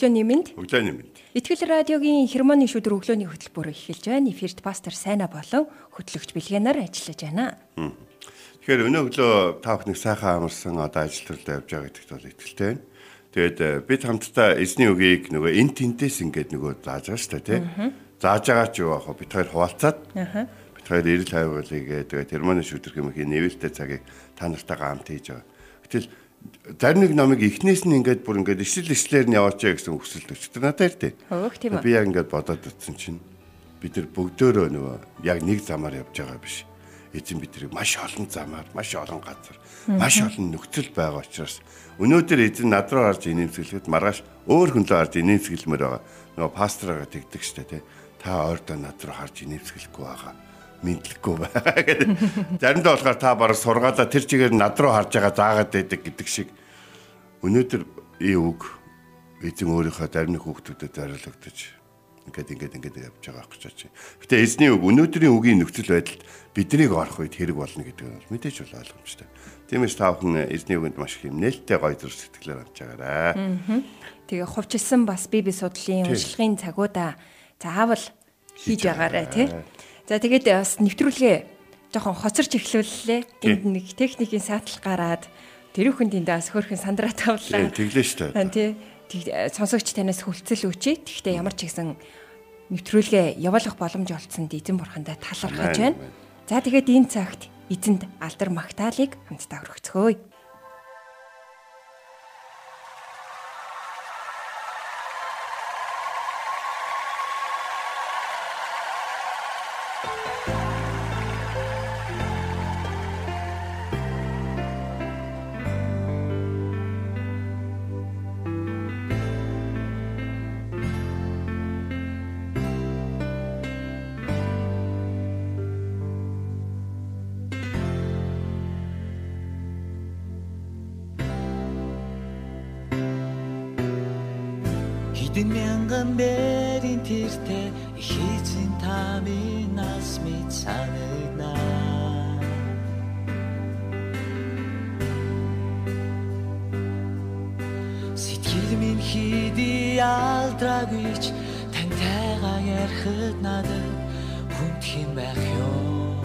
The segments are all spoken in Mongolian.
Өглөөний мэнд. Өглөөний мэнд. Итгэл радиогийн хермоны шүдэр өглөөний хөтөлбөр эхэлж байна. Эфирт пастор Сайна болон хөтлөгч Бэлгэнаар ажиллаж байна. Тэгэхээр өнөө өглөө та бүхнийг сайхан амарсан одоо ажил төрлөө явж байгаа гэдэгт бол итгэлтэй байна. Тэгээд э, бид хамтдаа эзний үгийг нөгөө эн тентээс ингээд нөгөө зааж байгаа шүү дээ тий. Зааж байгаа ч юу аах бид хоёр хуваалцаад бид хоёр эрэл хайвуулыг тэгээд хермоны шүдэр хэмээх нэвэлтэй цагийг та нартайгаа хамт хийж байгаа. Гэтэл зарим нэг номыг эхнээс нь ингээд бүр ингээд ишл ишлэр нь яваачаа гэсэн хүсэл төвчтэй надад ирдэ. Хөөх тийм үү. Би яг ингээд бодоод утсан чинь бид нар бүгдөө нөгөө яг нэг замаар явж байгаа биш. Эзэн биднийг маш олон замаар, маш олон газар, маш олон нөхцөл байгаа учраас өнөөдөр эзэн над руу гарч инээмсэглэхэд маргааш өөр хөнлөө гарч инээмсэглэмээр байгаа. Нөгөө пастороо тэгдэг штэ тий. Та ойрдоо над руу гарч инээмсэглэхгүй байгаа мэдлэггүй байгаа гэдэг. Заримдаа болохоор та бараг сургаалаа тэр чигээр над руу харж байгаа заагаад байдаг гэдэг шиг өнөөдөр ий үг эзэн өөрийнхөө зарим нэг хүүхдүүдэд зориулагдаж ингээд ингээд ингээд явж байгаа гэж байна. Гэтэ эзний үг өнөөдрийн үгийн нөхцөл байдалд биднийг орох үед хэрэг болно гэдэг нь мэдээж бол ойлгомжтой. Тиймээс та бүхэн эзний үгэнд маш их нээлттэй гоё зүрх сэтгэлээр авч байгаарай. Тэгээ хувьчилсан бас бие бие судлалын уншлагын цагуудаа заавал хийж байгаарай тий. За тэгээд бас нэвтрүүлгээ жоохон хоцорч эхлүүллээ. Энд нэг техникийн саатлах гараад тэр хүнд энд бас хөөрхөн сандраа тавлаа. Тэглээ шүү дээ. Тий. Сонсогч танаас хүлцэл өчээ. Тэгвэл ямар ч гэсэн нэвтрүүлгээ явуулах боломж олцсонд эзэн бурхандаа талархаж байна. За тэгээд энэ цагт эзэнд алдар магтаалык хамтдаа өргөцгөөе. Хэдэн мянган бэрийн тэртээ хийцэн тамийн нас мэд санагнаа Сэтгэл минь хийди алдрагүйч тантайгаа ярихад надад хүнд хэм байх ёо.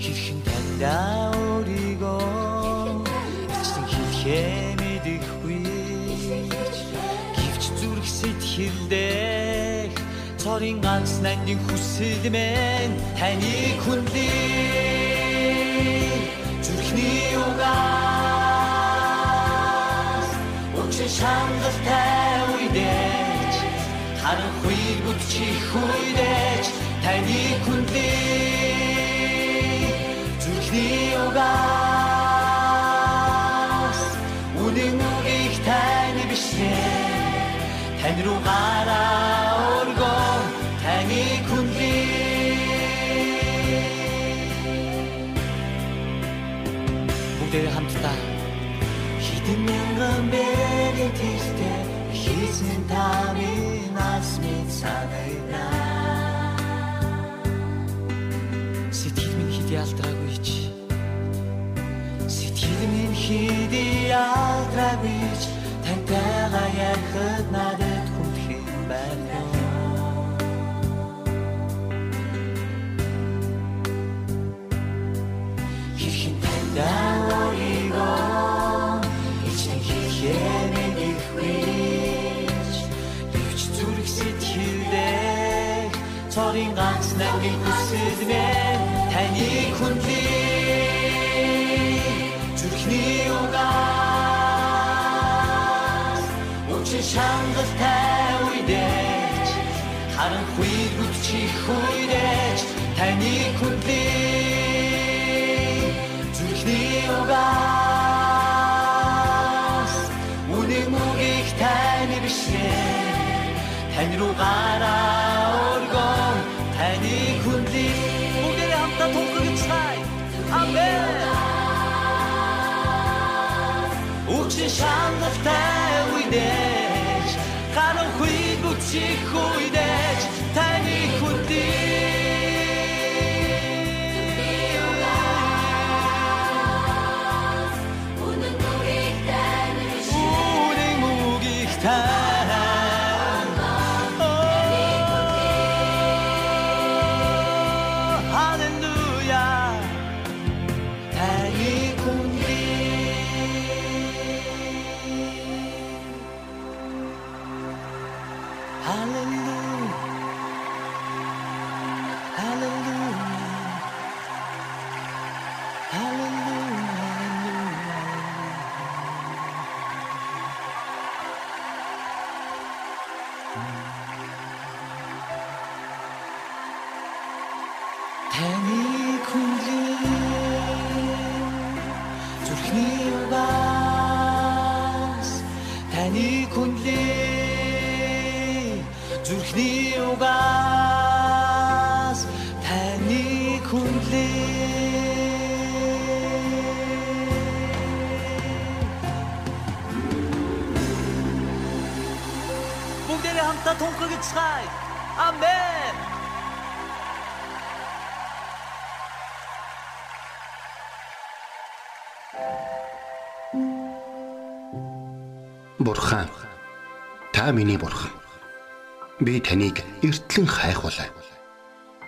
Хэрхэн тандаа сэтгэлдээ цорын ганц нандин хүсэл мэн таны хүндий зүрхний угаас. Учир шангалтай үедэж харанхуй бүтчих үедэж таны хүндий зүрхний угаас тань руу гараа өргөө таны хүндий бүгдээ хамтдаа хитэн мянган бэрийн тэртээ хийсэн тамийн нас мэд санагнаа Сэтгэл минь хэд ялдраагүй ч Сэтгэл минь хэд ялдраагүй Цорын ганц нангийн хүсэл мэн Таны хүндий Зүрхний угаас. Учир шангалтай үедэж Харанхуй бүтчих үедэж Таны хүндий бүчих үедэж таны хүндлийг Үнэн Таны хүнлэн зүрхний угаас Таны хүнлэн Бүгдээрээ хамтдаа тунхаглацгаая. Амен. Бурхан та миний бурхан. Би таныг эртлэн хайхвалаа.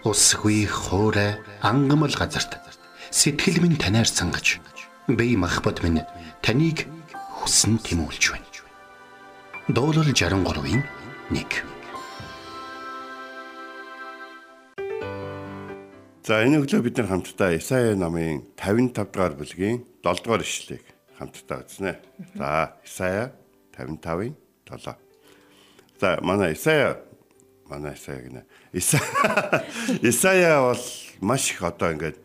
Усгүй хоорой ангамл газарт сэтгэл минь танаар сангаж би махбат минь таныг хүсн тимүүлж байна. Дуурал 63-ийн 1 За энэ өглөө бид нар хамтдаа Исая намын 55 дугаар бүлгийн 7 дугаар ишлэгийг хамтдаа үзнэ. За Исая 55-ын 7. За манай Исая манай Исая гинэ. Исая бол маш их одоо ингээд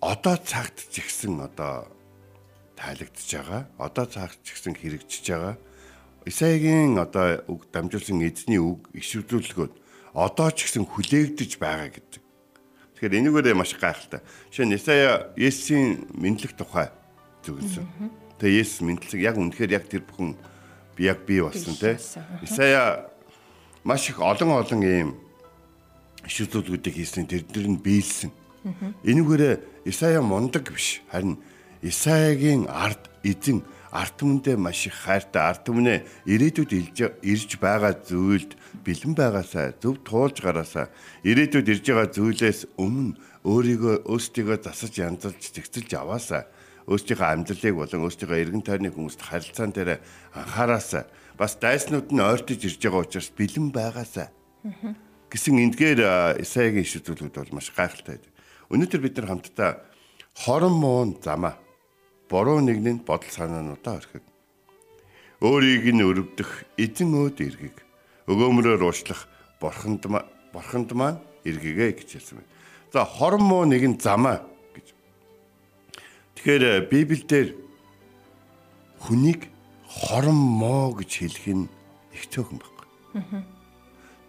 одоо цагт ч ихсэн одоо тайлагдж байгаа. Одоо цагт ч ихсэн хэрэгжиж байгаа. Исаягийн одоо үг дамжуулсан эзний үг ишвэрлүүлгүүд одоо ч ихсэн хүлээгдэж байгаа гэдэг. Тэгэхээр энүүгээрээ маш гайхалтай. Жишээ нь Исая Есүсийн мэдлэг тухай зөвлөсөн. Тэгээ Есүс мэдлэг яг үнэхээр яг тэр бүхэн би яг бий болсон те. Исая маш их олон олон ийм шүтүүлгүүдийг хийсэн тэр дэр нь биелсэн. Энүүгээрээ Исая мундаг биш. Харин Исаягийн ард эзэн арт түмэндээ маш их хайртай арт түмнээ ирээдүйд ирж байгаа зүйлд бэлэн байгаасаа зөв туулж гараасаа ирээдүйд ирж байгаа зүйлээс өмнө өөрийгөө өөрсдийгөө засаж янзалж зэгцэлж аваасаа өөрсдийнхөө амьдралыг болон өөрсдийнхөө эргэн тойрны хүмүүст харилцаан дээр анхаараасаа бас дайснууд нь ойртож ирж байгаа учраас бэлэн байгаасаа гэсэн эндгээр Исаягийн ишүүлүүд бол маш гайхалтай. Өнөөдөр бид нар хамтдаа хорон муун замаа буруу нэгний бодол санаануудаа орхиг. Өөрийг нь өрөвдөх эзэн өөд эргийг өгөөмрөөр уушлах бурханд бурханд маань эргэгээ гэж хэлсэн байна. За хорон муу нэгэн замаа. Тэгэхээр Библиэлд хүнийг хорон моо гэж хэлэх нь их цөөхөн байна.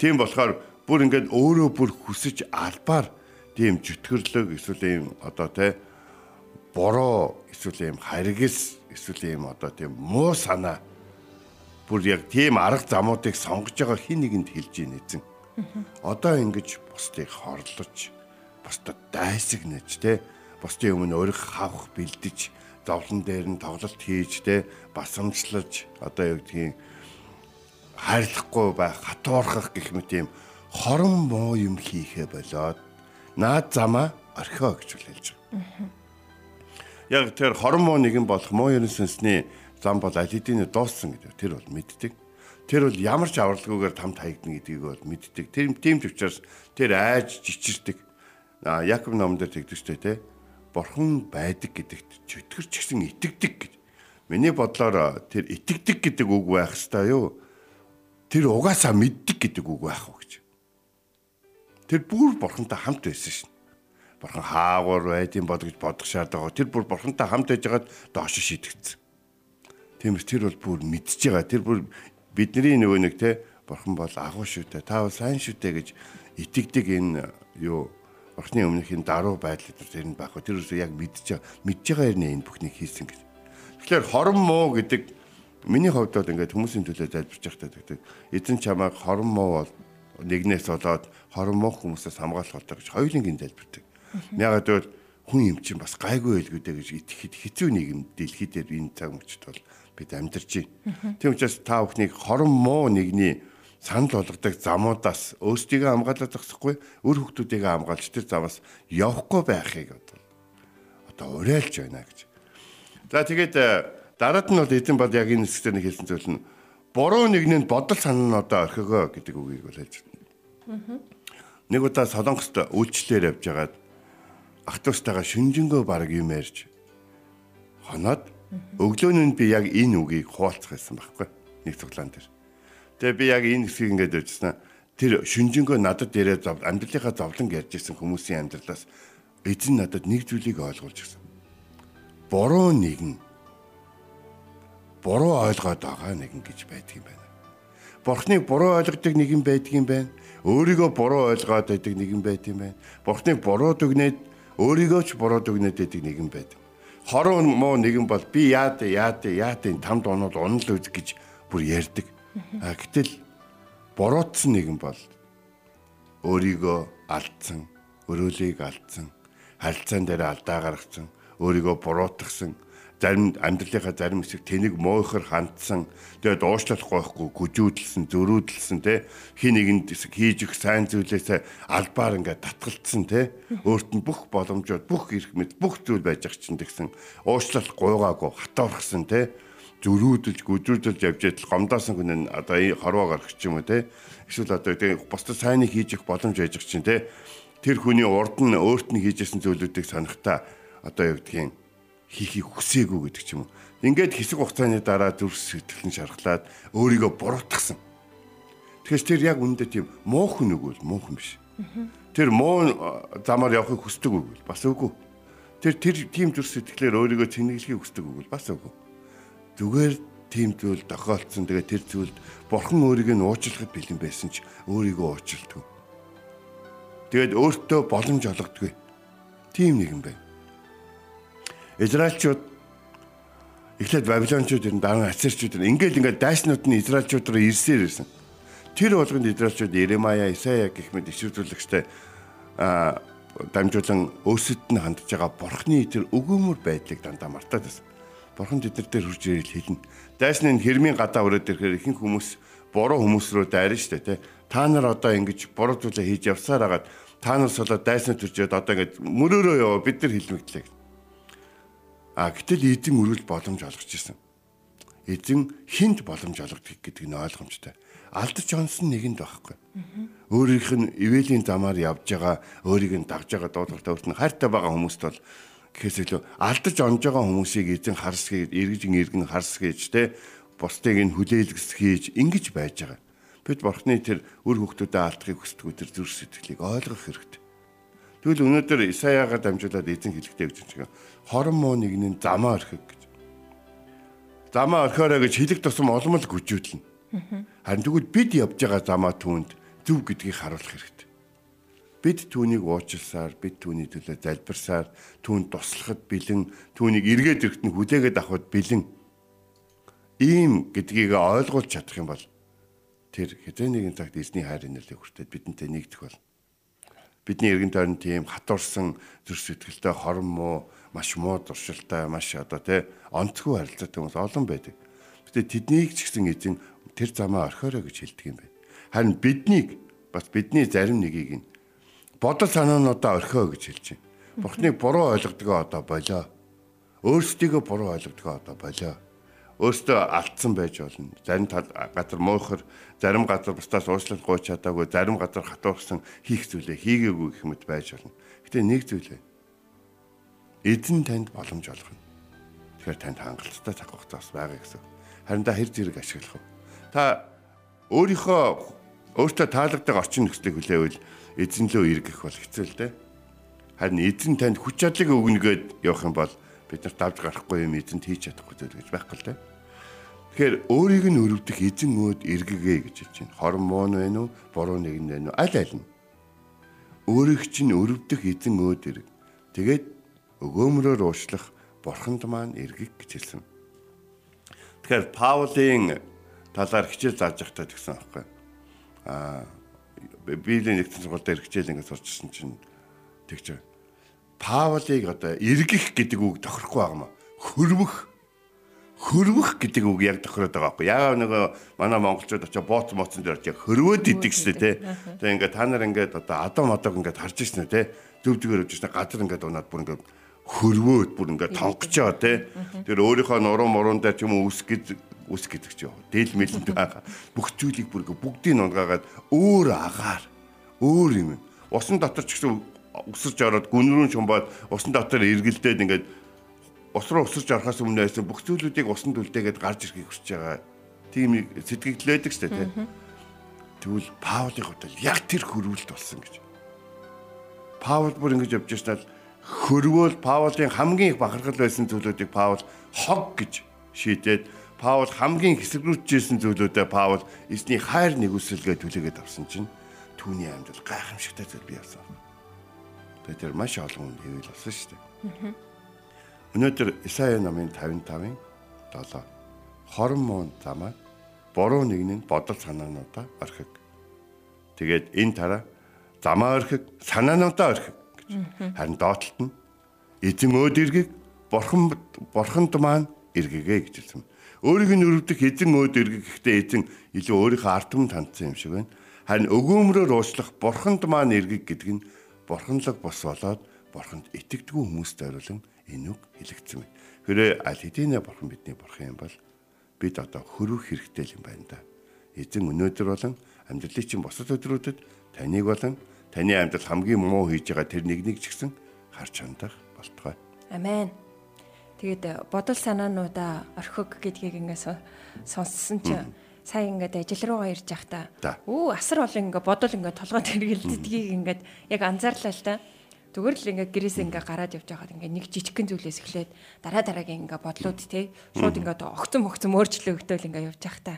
Тийм болохоор бүр ингээд өөрөө бүр хүсэж албаар тийм зүтгэрлөг эсвэл ийм одоо те бороо эсвэл ийм харгис эсвэл ийм одоо тийм муу санаа бүр яг тийм арга замуудыг сонгож байгаа хин нэгэнд хэлж ийн эзэн. Одоо ингэж бусдыг хорлож бусдад дайсагнаж те бусдын өмнө өрх хавх бэлдэж зовлон дээр нь тоглолт хийж те басамжлаж одоо юу гэдгийг хайрлахгүй байх хатуурхах гэх мэт юм хорон муу юм хийхэ болоод наад замаа орхио гэж хэлж байгаа. Яг тэр хорон муу нэгэн болох муу ерэн сүнсний зам бол аль хэдийн дууссан гэдэг. Тэр бол мэддэг. Тэр бол ямар ч авралгүйгээр тамд хаягдана гэдгийг бол мэддэг. Тэр тийм ч учраас тэр айж жичирдэг. Яков номдэр тэгдэжтэй те. Бурхан байдаг гэдэгт чөтгөрч гисэн итгэдэг гэж. Миний бодлоор тэр итгэдэг гэдэг үг байх хэвээр юу? Тэр угаасаа мэддэг гэдэг үг байх уу гэж. Тэр бүр бурхантай хамт байсан шин. Бурхан хаагур байдсан бод гэж бодох шаардлага. Тэр бүр бурхантай хамт байж байгаад доош шидэгцсэн. Тиймээс тэр бол бүр мэдж байгаа. Тэр бүр бидний нөгөө нэг те Бурхан бол агуу шүү дээ. Та бол сайн шүү дээ гэж итгэдэг энэ юу Бурхны өмнөх энэ даруй байдал тэр нь байхгүй. Тэр үсээ яг мэдж мэдж байгаа юм энэ бүхнийг хийсэн гэж. Тэгэхээр хорон муу гэдэг миний хувьд бол ингээд хүмүүсийн төлөө залбирч байхдаа гэдэг эзэн чамайг хорон муу бол нэгнээс болоод хорон муу хүмүүсээс хамгаалах болоо гэж хоёулынгийн залбирдаг. Ягаад гэвэл хүн юм чинь бас гайгүй байлгүй дээ гэж итгэхэд хэцүү нийгэм дэлхийд энэ цаг мөчд бол бид амьдарч байна. Тийм учраас та бүхнийг хорон муу нэгний санал болгодог замуудаас өөрсдийгөө хамгаалаад зогсохгүй өр хүүхдүүдийгээ хамгаалж тэр замаас явахгүй байхыг одоо одоо уриалж байна гэж. За тэгээд дараад нь бол эзэн бол яг энэ хэсгээр нэг хэлсэн зүйл нь буруу нэгний бодол санаа нь одоо орхигоо гэдэг үгийг бол хэлж байна. Нэг удаа солонгост үйлчлэлээр явж байгаад ах トゥ устайгаа шүнжэнгөө баг юм ярьж хоноод өглөөнөнд би яг энэ үгийг хуваалцах гэсэн байхгүй нэг цуглаан дээр. Тэгээ би яг энэ хэсгийг ингээд үзсэн. Тэр шүнжэнгөө надад дээрээ зов амьдралынхаа зовлон ярьж исэн хүмүүсийн амьдралаас эзэн надад нэг зүйлийг ойлгуулж гисэн. Буруу нэгэн буруу ойлгоод байгаа нэгэн гэж байдаг юм байна. Бурхныг буруу ойлгодог нэгэн байдаг юм байна. Өөрийгөө буруу ойлгоод байдаг нэгэн байт юм байна. Бурхныг буруу дүгнээд өөрийгөө ч буруу дүгнээд байдаг нэгэн байдаг. Хорон муу нэгэн бол би яад яад яад энэ тамд онол унал үз гэж бүр ярьдаг. А гэтэл буруутсан нэгэн бол өөрийгөө алдсан, өрөөлийг алдсан, харилцаан дээр алдаа гаргасан, өөрийгөө буруутгсан зарим амьдралынхаа зарим хэсэг тэнийг моохор хандсан тэгээд уушлахгүй гүжүүдэлсэн зөрүүдэлсэн те хин нэгэнд хийж их сайн зүйлээсээ албаар ингээд татгалцсан те өөрт нь бүх боломжууд бүх эрх мэд бүх зүйл байж ах чинь тэгсэн уушлал гуйгаагүй хатуурхсан те зөрүүдэлж гүжүүдэлж явж идэл гомдоосон хүн нь одоо хорвоо гарах юм уу те эсвэл одоо тэг бусдад сайныг хийж их боломж байж ах чинь те тэр хүний урд нь өөрт нь хийжсэн зүйлүүдийг санахта одоо гэдгийг хийхийг хүсээгүй гэдэг ч юм уу. Ингээд хэсэг хугацааны дараа зүрс сэтгэлэн шархлаад өөрийгөө буруутгасан. Тэгэхээр тэр яг үндэ тийм муухан үгүй муухан биш. Тэр муу замаар явахыг хүсдэг үгүй бас үгүй. Тэр тэр тийм зүрс сэтгэлээр өөрийгөө цэнэглэхийг хүсдэг үгүй бас үгүй. Зүгээр тийм зүйл тохиолдсон. Тэгээ тэр зүйлд бурхан өөрийг нь уучлахад бэлэн байсан ч өөрийгөө уучлалдаг. Тэгээд өөртөө боломж олгодгүй. Тийм нэгэн байна. Израильчууд эхлээд Бабилончууд ирэн дараа нь Ассирчууд ингээл ингээд дайснууд нь Израильчууд руу ирсээр ирсэн. Тэр болгонд Израильчууд Иремая, Исая гэх мэт ишвэрлэгчтэй а дамжуулан өөсөд нь хандж байгаа бурхны тэр өгөөмөр байдлыг дандаа мартаад байсан. Бурхан тэд нар дээр хурж ирэл хэлнэ. Дайсны нь хэрмийн гадаа өрөөд ирэхээр ихэнх хүмүүс буруу хүмүүс рүү дайрна штэ тэ. Та нар одоо ингэж буруу зүйлээ хийж явсаар хагаад та нар солоод дайснаа төржөөд одоо ингэж мөрөөрөө яваа бид нар хэлмэгдлээ. А гэтэл эзэн өрүүл боломж олгож ирсэн. Эзэн хинт боломж олгодог гэдэг нь ойлгомжтой. Алдаж онсон нэгэнд байхгүй. Өөрийнх нь ивэлийн замаар явж байгаа, өөрийг нь дагж байгаа дуудлагатай өөрт нь хайртай байгаа хүмүүст бол гэхээс илүү алдаж онж байгаа хүмүүсийг эзэн харсгийг, эргэж иргэн харсгийж те бусдыг нь хүлээлгэсгийж ингэж байж байгаа. Бид бурхны тэр үр хөвгтүүдэд алдахыг хүсдэг тэр зүрх сэтгэлийг ойлгох хэрэгтэй. Тэгвэл өнөөдөр Исаяагаар дамжуулаад эзэн хэлэхдээ гэж байна. Хорон муу нэгний замаа орхиг гэж. Замаа орхиорой гэж хэлэх тусам олмол гүжүүлнэ. Харин тэгвэл бид явж байгаа замаа түүнд зөв гэдгийг харуулах хэрэгтэй. Бид түүнийг уучлсаар, бид түүний төлөө залбирсаар, түүнд туслахад бэлэн, түүнийг эргээд ирэхэд нь хүлээгээд авахд бэлэн. Ийм гэдгийг ойлгуулж чадах юм бол тэр хэзээ нэгэн цагт эзний хайр инэрлээ хүртээд бидэнтэй нэгдэх болно бидний эргэн тойрон тийм хатуурсан зүрх сэтгэлтэй хорон муу маш муу дуршилтай маш одоо тий онцгүй харилцаатай хүмүүс олон байдаг. Гэтэ тэднийг ч гэсэн эзэн тэр замаа орхиорой гэж хэлдэг юм байна. Харин биднийг бас бидний зарим нэгийг нь бодол санаануудаа орхио гэж хэлж байна. Бурхныг буруу ойлгодгоо одоо болоо. Өөрсдийгөө буруу ойлгодгоо одоо болоо өөртөө алдсан байж болно. Зарим газар муухар, зарим газар бусдаас уучлал гуйч чадаагүй, зарим газар хатуурсан хийх зүйлээ хийгээгүй гэх мэт байж болно. Гэтэ нэг зүйлээ. Эзэн танд боломж олгоно. Тэгэхээр танд хангалттай цаг хугацаас байгаа гэсэн. Харин та хэр зэрэг ашиглах вэ? Та өөрийнхөө өөртөө таалагддаг орчин нөхцөлийг хүлээвэл эзэн лөө эргэх бол хэцүү л дээ. Харин эзэн танд хүч чадлыг өгнө гэд явах юм бол бид нарт давж гарахгүй юм эзэнт хийж чадахгүй зүйл гэж байхгүй л дээ. Тэгэхээр өөрийг нь өрөвдөх эзэн өөд эргэгээ гэж хэлж байна. Хормон байна уу? Буруу нэгэн байна уу? Аль аль нь. Өөрийг чинь өрөвдөх эзэн өөд эрг. Тэгээд өгөөмрөөр уушлах бурханд маань эргэг гэж хэлсэн. Тэгэхээр Паулийн талаар хичээл зааж явахдаа тэгсэн аахгүй. Аа Библийн нэгэн сургуультай хичээл ингээд сурчсан чинь тэгж Паулыг одоо эргэх гэдэг үг тохирохгүй байгаа маа. Хөрвөх хөрвөх гэдэг үг яг тохироод байгаа байхгүй. Яагаад нөгөө манай монголчууд очиж бооц моцсон дээр очиж хөрвөөд идэг шүү дээ. Тэгээ ингээд та нар ингээд одоо адам одог ингээд харж ирсэн үү те. Зөв зүгээр явж ирсэн газар ингээд унаад бүр ингээд хөрвөөд бүр ингээд тонгочоо те. Тэр өөрийнхөө нуруу мурун дээр ч юм уу үс гэдэг үс гэдэг ч юм. Дэл мэлэнд байгаа. Бүх зүйлийг бүр бүгдийг унгаагаад өөр агаар өөр юм. Усан дотор ч гэсэн өсөрж ороод гүн рүү шумбаад усан дотор эргэлдээд ингээд ус руу өсөрж орохоос өмнө байсан бүх зүйлүүдийг усанд үлдээгээд гарч ирэхийг хүсэж байгаа. Тийм сэтгэгдлээдэг шүү дээ. Тэгвэл Паулын хувьд яг тэр хөрвөлт болсон гэж. Паул бүр ингэж явж байснаа хөрвөөл Паулын хамгийн их бахархал байсан зүйлүүдийг Паул хог гэж шийдээд Паул хамгийн хэсэгрүүлжсэн зүйлүүдээ Паул эзний хайр нэгүсэлгээ түлээгээд авсан чинь түүний амьдрал гайхамшигтай зүйл бий болсон. Тэр маш олон хүн хэвэл болсон шүү дээ. Өнөөдөр Исаия намын 55-ын 7 хорон муун замаа буруу нэгэн бодол санаануудаа орхиг. Тэгээд энэ тараа замаа орхиг, санаануудаа орхиг гэж. Харин доотлолт нь эзэн өөд иргэг бурхан бурханд маань иргэгээ гэж хэлсэн. Өөрийг нь өрөвдөх эзэн өөд иргэг гэхдээ эзэн илүү өөрийнхөө ард түмэнд хандсан юм шиг байна. Харин өгөөмрөөр уучлах бурханд маань иргэг гэдэг нь бурханлаг бос болоод бурханд итгэдэггүй хүмүүст зориулан энэ үг хэлэгдсэн байна. Хэрвээ аль хэдийнэ бурхан бидний бурхан юм бол бид одоо хөрөх хэрэгтэй юм байна да. Эзэн өнөөдөр болон амьдралын чинь бусад өдрүүдэд таныг болон таны амьдрал хамгийн муу хийж байгаа тэр нэг нэг ч гэсэн харж хандах болтугай. Амен. Тэгээд бодол санаануудаа орхиг гэдгийг ингээд сонссон чинь сая ингээд ажил руугаа ирж явахдаа өө асар олон ингээд бодол ингээд толгойд хэрэгэлддгийг ингээд яг анзаарлаа л та. Зүгээр л ингээ гэрээс ингээ гараад явж байхад ингээ нэг жижигхэн зүйлээс эхлээд дараа дараагийн ингээ бодлууд те шууд ингээ огцом огцом өөрчлөгдөөл ингээ явж байхдаа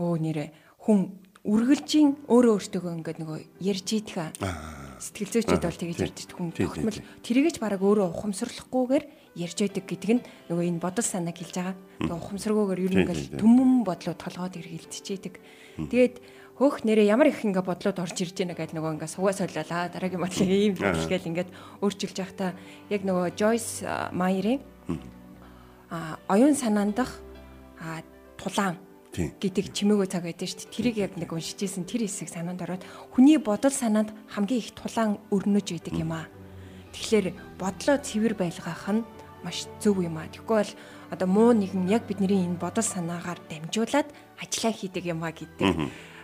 өө нэрэ хүн үргэлжийн өөрөө өөртөө ингээ нөгөө ярьж идэх сэтгэл зүйчд бол тэгэж ярьж идэх хүн тогтмол тэрийгэж бараг өөрөө ухамсарлахгүйгээр ярьж байдаг гэдэг нь нөгөө энэ бодол санааг хэлж байгаа. Тэгээ ухамсаргүйгээр ер нь ингээл төмөн бодлоо толгойд эргэлдчихийдэг. Тэгээд хөөх нэрээ ямар их ингээ бодлоод орж ирж байна гэдэг нөгөө ингээ сугаа солиолаа дараагийн бодлыг ийм хэлгээл ингээд өөрчилж явахдаа яг нөгөө Joyce Meyer-ийн а оюун санаандах тулаан гэдэг чимээгөө цаг байдаг шүү дээ. Тэрийг яг нэг уншиж исэн тэр хэсэг санаанд ороод хүний бодол санаанд хамгийн их тулаан өрнөж байдаг юм аа. Тэгэхээр бодлоо цэвэр байлгах нь маш зөв юм аа. Тэгэхгүй бол одоо муу нэгэн яг бидний энэ бодол санаагаар дамжуулаад ажиллаа хийдэг юм аа гэдэг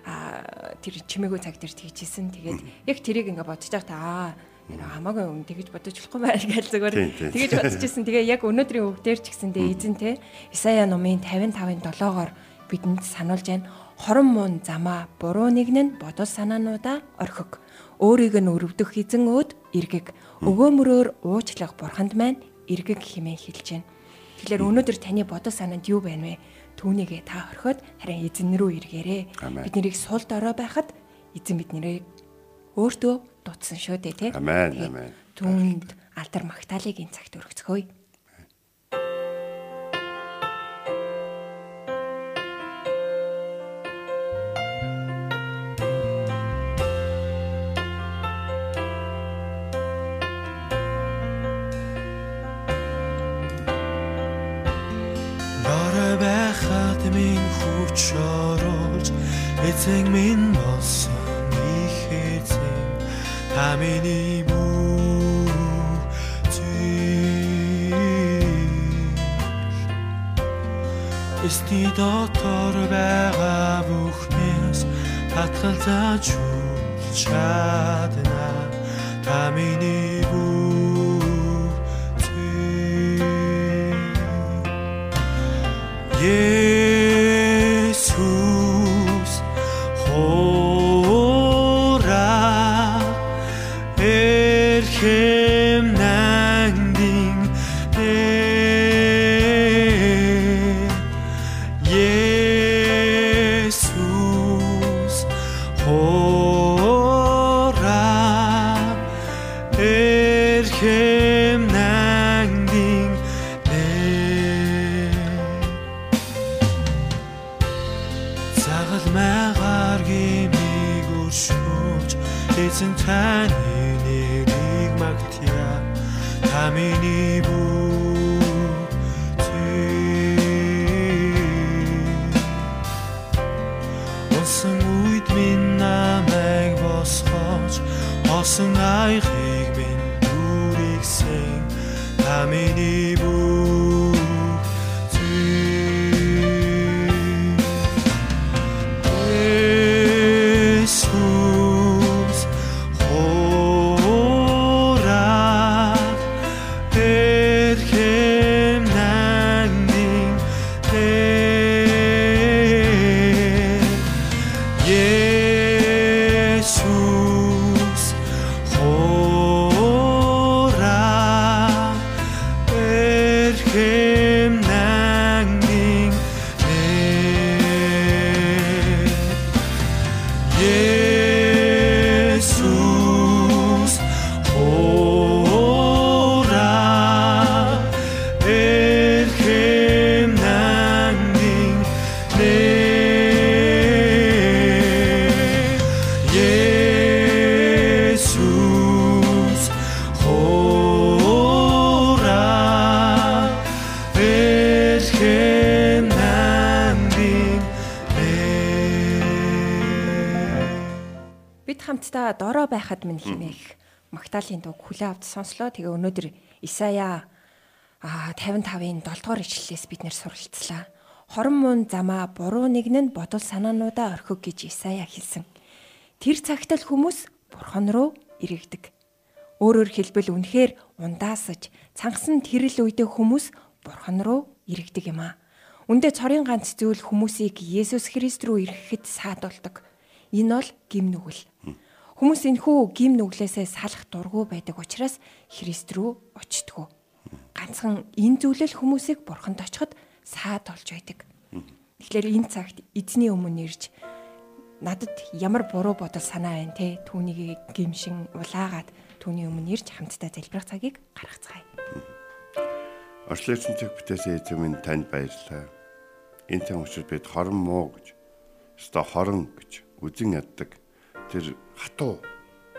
а тэр чимээгөө цаг дээр тэгжсэн. Тэгээд яг тэрийг ингээ бодож байхдаа аа хамаагүй юм тэгэж бодож болохгүй байл гэж зүгээр тэгэж бодчихсон. Тэгээ яг өнөөдрийн өвдөр ч гэсэндээ эзэн те Исая номын 55-ын 7-оор бидэнд сануулж байна. Хорон муун замаа буруу нэгэн нь бодол санаануудаа орхиг. Өөрийг нь өрөвдөх эзэн өөд эргэг. Өгөөмрөөр уучлах бурханд маань эргэг хэмээн хэлж байна. Тэгэхээр өнөөдөр таны бодол санаанд юу байна вэ? түүнийгээ та орхиод харин эзэн рүү эргээрээ. Бид нэрийг сул дорой байхад эзэн бид нэрийг өөртөө дутсан шүү дээ тий. Амен. Амен. Түүнд алдар магтаалыг энэ цагт өргөцгөөе. Та миний Эсти дотор байгаа бүхнээс татгалзаж байхад минь химээх Магдалины дуу хүлээ авч сонслоо. Тэгээ өнөөдөр Исая а 55-ын 7 дугаар ишлэлээс бид нэр суралцлаа. Хорон мун замаа буруу нэгэн нь бодол санаануудаа орхиг гэж Исая хэлсэн. Тэр цагт л хүмүүс бурхан руу иргэдэг. Өөрөөр хэлбэл үнэхээр ундаасаж цангасан тэрл үедээ хүмүүс бурхан руу иргэдэг юм а. Үндэ цорын ганц зүйл хүмүүсийг Есүс Христ рүү ирэхэд саадуулдаг. Энэ бол гим нүгэл. Хүмүүс энхүү гим нүглээсээ салах дургүй байдаг учраас Христ рүү очтгоо. Ганцхан энэ зүйлэл хүмүүсийг бурханд очиход саад болж байдаг. Тэгэхээр энэ цагт эзний өмнө ирж надад ямар буруу бодол санаа байна те түүнийг гимшин улаагаад түүний өмнө ирж хамтдаа залбирах цагийг гаргацгаая. Орчлогчтой бүтээсэн эзэн минь танд баярлалаа. Энэ тань учраас бид хорон муу гэж өстой хорон гэж үзэн яддаг. Тэр хатуу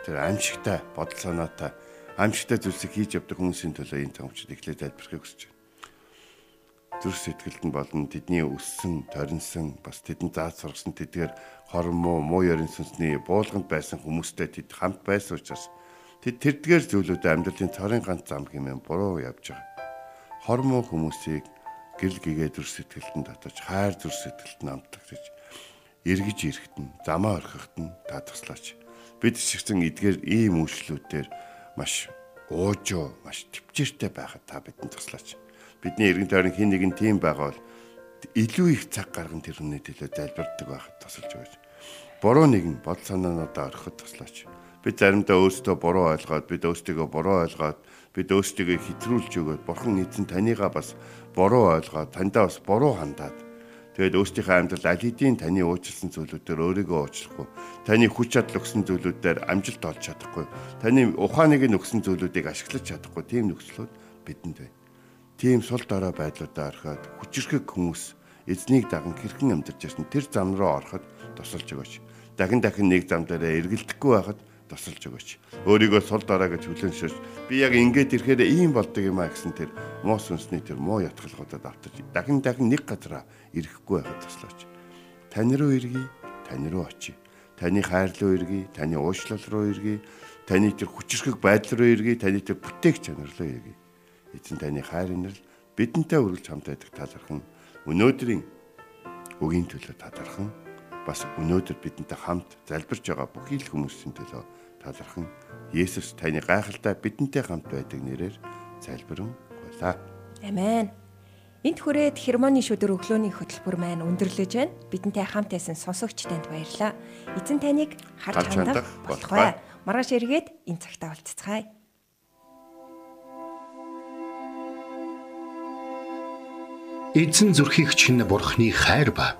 тэр аимшигтай бодол санаатай аимшигтай зүйлсийг хийж явдаг хүмүүсийн төлөө энэ учраас эхлээд тайлбархыг хүсэж байна. Зүрх сэтгэлд нь болон тэдний өссөн, торинсон, бас тэдэнд зааж сургасан тэдгээр хорон муу, ярин сүнсний буулганд байсан хүмүүстэй тэд хамт байсан учраас тэд тэрдгээр зүйлүүдэд амьдралын цорын ганц зам хэмээн буруу явж байгаа хормоо хүмүүсийг гэрэл гэгээ зүр сэтгэлтэн татаж хайр зүр сэтгэлтэн амтдаг гэж эргэж ирэхэд нь замаа орхиход нь татгаслаач. Бид чигсэн эдгээр ийм үйлчлүүдээр маш уужоо, маш төвчээртэй байхад та бидэнд туслаач. Бидний эргэн тойрон хин нэгэн тийм байгаа бол илүү их цаг гарган тэрний төлөө залбирдаг байхад тусалж өгөөч. Буруу нэгэн бодол санаануудаа орхиход туслаач. Бид заримдаа өөрсдөө буруу ойлгоод бид өөрсдөө буруу ойлгоод бид өөрсдөө хэтрүүлж өгөөд бурхан эзэн танийгаа бас буруу ойлгоод таньдаа бас буруу хандаад тэгээд өөрсдийнхөө амьдрал аль хэдийн таны уучлсан зүйлүүдээр өөрийгөө уучлахгүй таны хүч чадал өгсөн зүйлүүдээр амжилт олж чадахгүй таны ухааныг нь өгсөн зүйлүүдийг ашиглаж чадахгүй тийм нөхцлүүд бидэнд байна. Тийм сул дорой байдлуудаа орхиод хүчрхэг хүмүүс эзнийг даган хэрхэн амьдарч ирсэн тэр зам руу ороход тусалж өгөөч. Дахин дахин нэг зам дээрээ эргэлдэхгүй байхад тусалж өгөөч. Өөрийгөө сул дараа гэж хүлэншөөж би яг ингэж ирэхээр ийм болдог юм а гэсэн тэр муу сүнсний тэр муу ятгалгуудад автаж дахин дахин нэг газараа ирэхгүй байхад туслаач. Тань руу иргий, тань руу очие. Таны хайр руу иргий, таны уушлал руу иргий, таны тэр хүчрхэг байдал руу иргий, таны тэр бүтээх чанар руу иргий. Эзэн таны хайр инэрл бидэнтэй үргэлж хамт байдаг талархан өнөөдрийн өгийн төлөө талархан бас өнөөдөр бидэнтэй хамт залбирч байгаа бүхий л хүмүүсийн төлөө талархан Есүс таны гайхалтай бидэнтэй хамт байдаг нэрээр залбирэн гуйлаа. Амен. Энт хүрээд хермоны шүдэр өглөөний хөтөлбөр маань өндөрлөж байна. Бидэнтэй хамт байсан сонсогч танд баярлалаа. Эзэн таныг харж хандах болтугай. Маргааш эргээд энэ цагтаа уулзцгаая. Эзэн зүрхийг чинь бурхны хайр ба